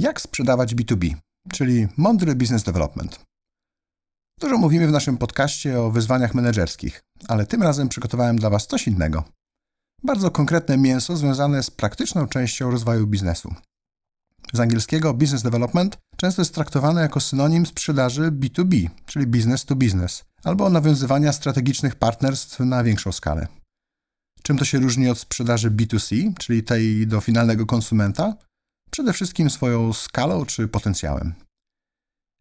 Jak sprzedawać B2B, czyli mądry business development. Dużo mówimy w naszym podcaście o wyzwaniach menedżerskich, ale tym razem przygotowałem dla Was coś innego. Bardzo konkretne mięso związane z praktyczną częścią rozwoju biznesu. Z angielskiego business development często jest traktowane jako synonim sprzedaży B2B, czyli business to business, albo nawiązywania strategicznych partnerstw na większą skalę. Czym to się różni od sprzedaży B2C, czyli tej do finalnego konsumenta? Przede wszystkim swoją skalą czy potencjałem.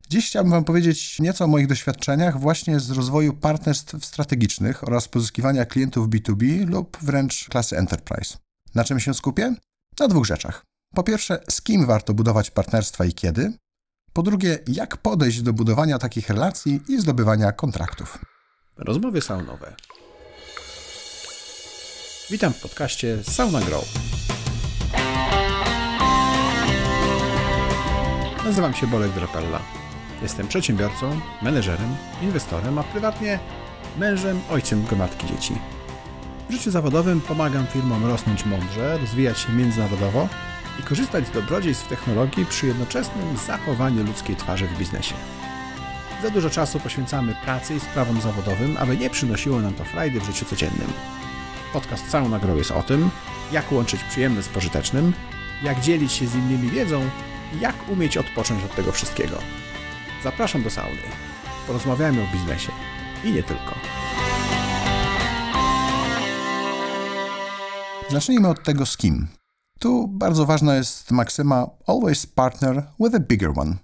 Dziś chciałbym Wam powiedzieć nieco o moich doświadczeniach właśnie z rozwoju partnerstw strategicznych oraz pozyskiwania klientów B2B lub wręcz klasy enterprise. Na czym się skupię? Na dwóch rzeczach. Po pierwsze, z kim warto budować partnerstwa i kiedy? Po drugie, jak podejść do budowania takich relacji i zdobywania kontraktów. Rozmowy saunowe. Witam w podcaście Sauna Grow. Nazywam się Bolek Drapella. Jestem przedsiębiorcą, menedżerem, inwestorem, a prywatnie mężem, ojcem gromadki dzieci. W życiu zawodowym pomagam firmom rosnąć mądrze, rozwijać się międzynarodowo i korzystać z dobrodziejstw technologii przy jednoczesnym zachowaniu ludzkiej twarzy w biznesie. Za dużo czasu poświęcamy pracy i sprawom zawodowym, aby nie przynosiło nam to frajdy w życiu codziennym. Podcast całą nagrą jest o tym, jak łączyć przyjemne z pożytecznym, jak dzielić się z innymi wiedzą jak umieć odpocząć od tego wszystkiego. Zapraszam do sauny. Porozmawiajmy o biznesie i nie tylko. Zacznijmy od tego z kim. Tu bardzo ważna jest maksyma always partner with a bigger one.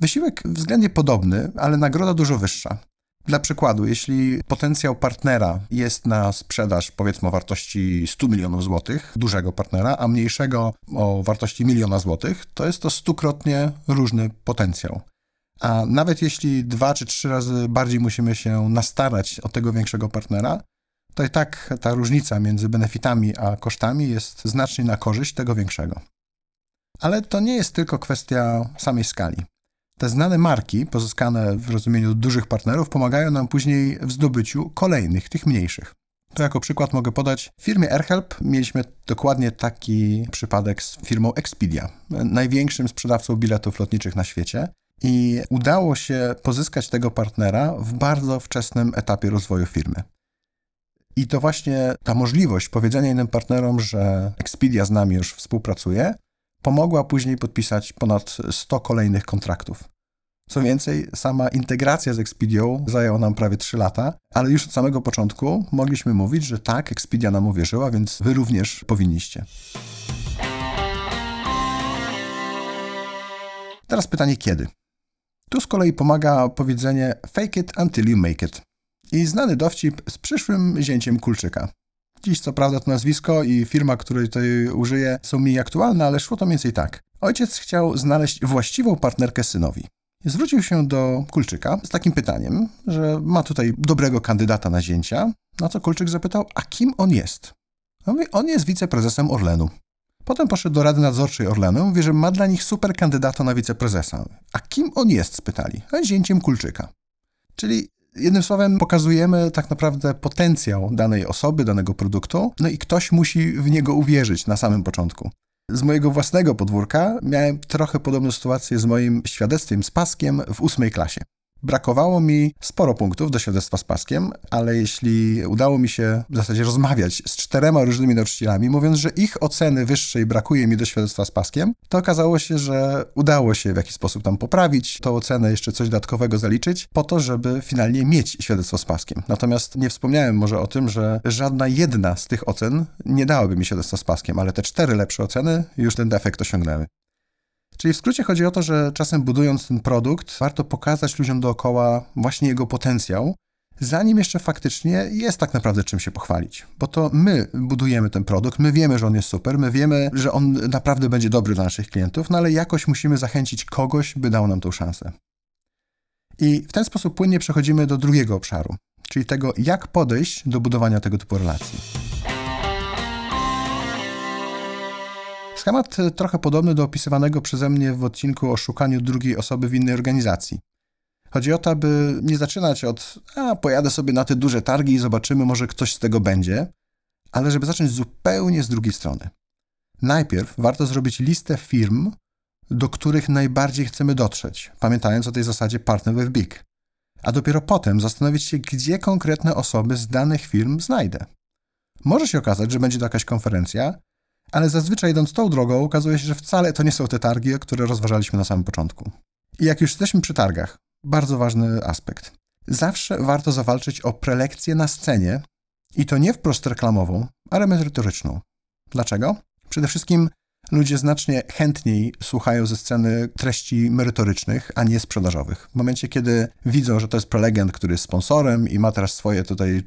Wysiłek względnie podobny, ale nagroda dużo wyższa. Dla przykładu, jeśli potencjał partnera jest na sprzedaż powiedzmy o wartości 100 milionów złotych, dużego partnera, a mniejszego o wartości miliona złotych, to jest to stukrotnie różny potencjał. A nawet jeśli dwa czy trzy razy bardziej musimy się nastarać o tego większego partnera, to i tak ta różnica między benefitami a kosztami jest znacznie na korzyść tego większego. Ale to nie jest tylko kwestia samej skali. Te znane marki, pozyskane w rozumieniu dużych partnerów, pomagają nam później w zdobyciu kolejnych, tych mniejszych. To jako przykład mogę podać. W firmie AirHelp mieliśmy dokładnie taki przypadek z firmą Expedia, największym sprzedawcą biletów lotniczych na świecie. I udało się pozyskać tego partnera w bardzo wczesnym etapie rozwoju firmy. I to właśnie ta możliwość powiedzenia innym partnerom, że Expedia z nami już współpracuje, pomogła później podpisać ponad 100 kolejnych kontraktów. Co więcej, sama integracja z Expedią zajęła nam prawie 3 lata, ale już od samego początku mogliśmy mówić, że tak, Expedia nam uwierzyła, więc wy również powinniście. Teraz pytanie kiedy? Tu z kolei pomaga powiedzenie fake it until you make it. I znany dowcip z przyszłym zięciem Kulczyka. Dziś co prawda to nazwisko i firma, której tutaj użyję, są mniej aktualne, ale szło to mniej więcej tak. Ojciec chciał znaleźć właściwą partnerkę synowi. Zwrócił się do Kulczyka z takim pytaniem, że ma tutaj dobrego kandydata na zięcia, na co Kulczyk zapytał, a kim on jest? On mówi, on jest wiceprezesem Orlenu. Potem poszedł do Rady Nadzorczej Orlenu, mówi, że ma dla nich super kandydata na wiceprezesa. A kim on jest? spytali. A zięciem Kulczyka. Czyli Jednym słowem, pokazujemy tak naprawdę potencjał danej osoby, danego produktu, no i ktoś musi w niego uwierzyć na samym początku. Z mojego własnego podwórka miałem trochę podobną sytuację z moim świadectwem z paskiem w ósmej klasie. Brakowało mi sporo punktów do świadectwa z paskiem, ale jeśli udało mi się w zasadzie rozmawiać z czterema różnymi nauczycielami, mówiąc, że ich oceny wyższej brakuje mi do świadectwa z paskiem, to okazało się, że udało się w jakiś sposób tam poprawić tą ocenę, jeszcze coś dodatkowego zaliczyć, po to, żeby finalnie mieć świadectwo z paskiem. Natomiast nie wspomniałem może o tym, że żadna jedna z tych ocen nie dałaby mi świadectwa z paskiem, ale te cztery lepsze oceny już ten defekt osiągnęły. Czyli w skrócie chodzi o to, że czasem budując ten produkt, warto pokazać ludziom dookoła właśnie jego potencjał, zanim jeszcze faktycznie jest tak naprawdę czym się pochwalić. Bo to my budujemy ten produkt, my wiemy, że on jest super, my wiemy, że on naprawdę będzie dobry dla naszych klientów, no ale jakoś musimy zachęcić kogoś, by dał nam tą szansę. I w ten sposób płynnie przechodzimy do drugiego obszaru, czyli tego, jak podejść do budowania tego typu relacji. Schemat e, trochę podobny do opisywanego przeze mnie w odcinku o szukaniu drugiej osoby w innej organizacji. Chodzi o to, aby nie zaczynać od, a pojadę sobie na te duże targi i zobaczymy, może ktoś z tego będzie, ale żeby zacząć zupełnie z drugiej strony. Najpierw warto zrobić listę firm, do których najbardziej chcemy dotrzeć, pamiętając o tej zasadzie partner with big. A dopiero potem zastanowić się, gdzie konkretne osoby z danych firm znajdę. Może się okazać, że będzie to jakaś konferencja, ale zazwyczaj idąc tą drogą, okazuje się, że wcale to nie są te targi, które rozważaliśmy na samym początku. I jak już jesteśmy przy targach, bardzo ważny aspekt. Zawsze warto zawalczyć o prelekcję na scenie i to nie wprost reklamową, ale merytoryczną. Dlaczego? Przede wszystkim ludzie znacznie chętniej słuchają ze sceny treści merytorycznych, a nie sprzedażowych. W momencie, kiedy widzą, że to jest prelegent, który jest sponsorem i ma teraz swoje tutaj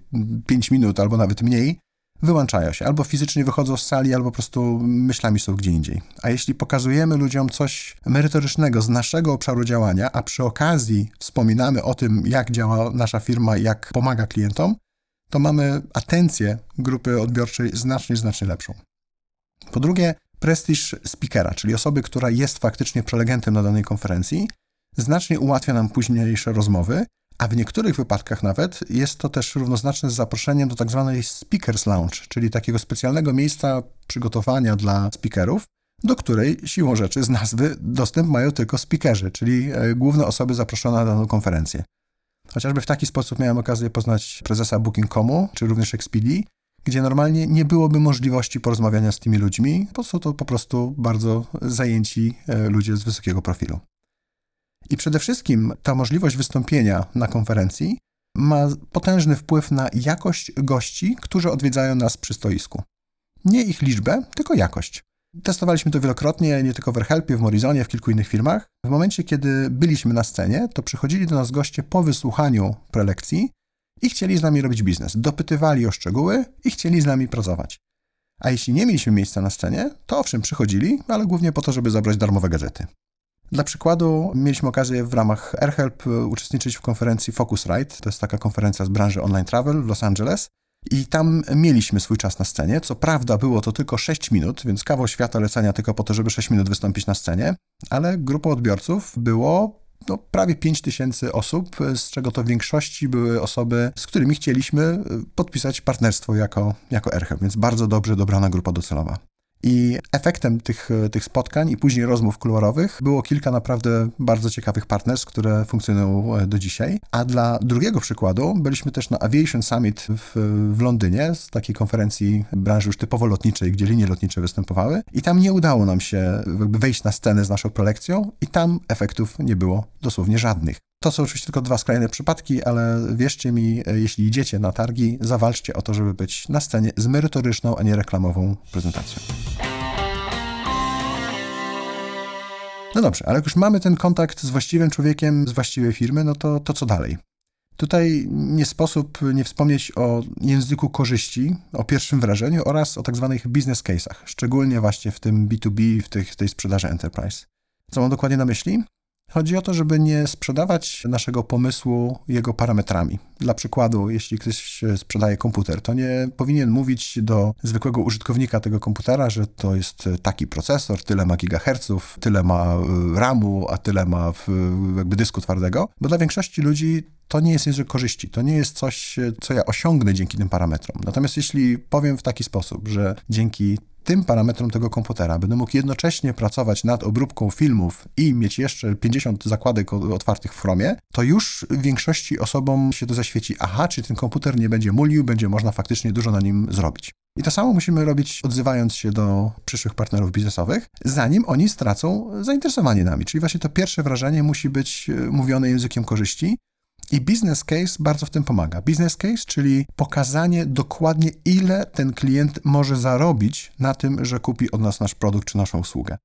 5 minut albo nawet mniej, wyłączają się. Albo fizycznie wychodzą z sali, albo po prostu myślami są gdzie indziej. A jeśli pokazujemy ludziom coś merytorycznego z naszego obszaru działania, a przy okazji wspominamy o tym, jak działa nasza firma, jak pomaga klientom, to mamy atencję grupy odbiorczej znacznie, znacznie lepszą. Po drugie, prestiż speakera, czyli osoby, która jest faktycznie prelegentem na danej konferencji, znacznie ułatwia nam późniejsze rozmowy, a w niektórych wypadkach nawet jest to też równoznaczne z zaproszeniem do tak zwanej Speakers Lounge, czyli takiego specjalnego miejsca przygotowania dla speakerów, do której siłą rzeczy z nazwy dostęp mają tylko speakerzy, czyli e, główne osoby zaproszone na daną konferencję. Chociażby w taki sposób miałem okazję poznać prezesa Booking.comu, czy również Expedia, gdzie normalnie nie byłoby możliwości porozmawiania z tymi ludźmi, bo są to po prostu bardzo zajęci e, ludzie z wysokiego profilu. I przede wszystkim ta możliwość wystąpienia na konferencji ma potężny wpływ na jakość gości, którzy odwiedzają nas przy stoisku. Nie ich liczbę, tylko jakość. Testowaliśmy to wielokrotnie, nie tylko w AirHelpie, w Morizonie, w kilku innych firmach. W momencie, kiedy byliśmy na scenie, to przychodzili do nas goście po wysłuchaniu prelekcji i chcieli z nami robić biznes. Dopytywali o szczegóły i chcieli z nami pracować. A jeśli nie mieliśmy miejsca na scenie, to owszem, przychodzili, ale głównie po to, żeby zabrać darmowe gazety. Dla przykładu mieliśmy okazję w ramach AirHelp uczestniczyć w konferencji Focusrite. To jest taka konferencja z branży online travel w Los Angeles. I tam mieliśmy swój czas na scenie. Co prawda było to tylko 6 minut, więc kawał świata lecenia tylko po to, żeby 6 minut wystąpić na scenie, ale grupą odbiorców było no, prawie 5 tysięcy osób, z czego to w większości były osoby, z którymi chcieliśmy podpisać partnerstwo jako, jako AirHelp, więc bardzo dobrze dobrana grupa docelowa. I efektem tych, tych spotkań i później rozmów kuluarowych było kilka naprawdę bardzo ciekawych partnerstw, które funkcjonują e, do dzisiaj. A dla drugiego przykładu byliśmy też na Aviation Summit w, w Londynie, z takiej konferencji branży już typowo lotniczej, gdzie linie lotnicze występowały. I tam nie udało nam się wejść na scenę z naszą prelekcją i tam efektów nie było dosłownie żadnych. To są oczywiście tylko dwa skrajne przypadki, ale wierzcie mi, e, jeśli idziecie na targi, zawalczcie o to, żeby być na scenie z merytoryczną, a nie reklamową prezentacją. No dobrze, ale jak już mamy ten kontakt z właściwym człowiekiem z właściwej firmy, no to, to co dalej? Tutaj nie sposób nie wspomnieć o języku korzyści, o pierwszym wrażeniu oraz o tak zwanych business case'ach, szczególnie właśnie w tym B2B, w tych, tej sprzedaży enterprise. Co mam dokładnie na myśli? Chodzi o to, żeby nie sprzedawać naszego pomysłu jego parametrami. Dla przykładu, jeśli ktoś sprzedaje komputer, to nie powinien mówić do zwykłego użytkownika tego komputera, że to jest taki procesor, tyle ma gigaherców, tyle ma y, RAMu, a tyle ma jakby dysku twardego, bo dla większości ludzi to nie jest język korzyści, to nie jest coś, co ja osiągnę dzięki tym parametrom. Natomiast jeśli powiem w taki sposób, że dzięki tym parametrom tego komputera będę mógł jednocześnie pracować nad obróbką filmów i mieć jeszcze 50 zakładek otwartych w Chromie, to już większości osobom się to zaświeci, aha, czy ten komputer nie będzie mulił, będzie można faktycznie dużo na nim zrobić. I to samo musimy robić, odzywając się do przyszłych partnerów biznesowych, zanim oni stracą zainteresowanie nami. Czyli właśnie to pierwsze wrażenie musi być e, mówione językiem korzyści, i business case bardzo w tym pomaga. Business case, czyli pokazanie dokładnie, ile ten klient może zarobić na tym, że kupi od nas nasz produkt czy naszą usługę.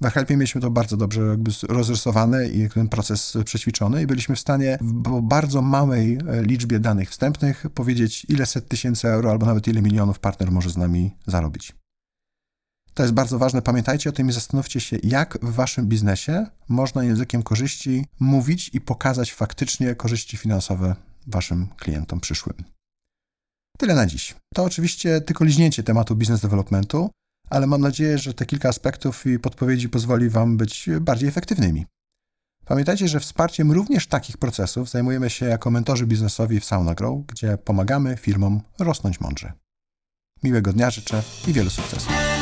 W Helpie mieliśmy to bardzo dobrze jakby rozrysowane i ten proces przećwiczony i byliśmy w stanie w bardzo małej e, liczbie danych wstępnych powiedzieć, ile set tysięcy euro albo nawet ile milionów partner może z nami zarobić. To jest bardzo ważne. Pamiętajcie o tym i zastanówcie się, jak w waszym biznesie można językiem korzyści mówić i pokazać faktycznie korzyści finansowe waszym klientom przyszłym. Tyle na dziś. To oczywiście tylko liźnięcie tematu business developmentu, ale mam nadzieję, że te kilka aspektów i podpowiedzi pozwoli wam być bardziej efektywnymi. Pamiętajcie, że wsparciem również takich procesów zajmujemy się jako mentorzy biznesowi w SaunaGrow, gdzie pomagamy firmom rosnąć mądrze. Miłego dnia życzę i wielu sukcesów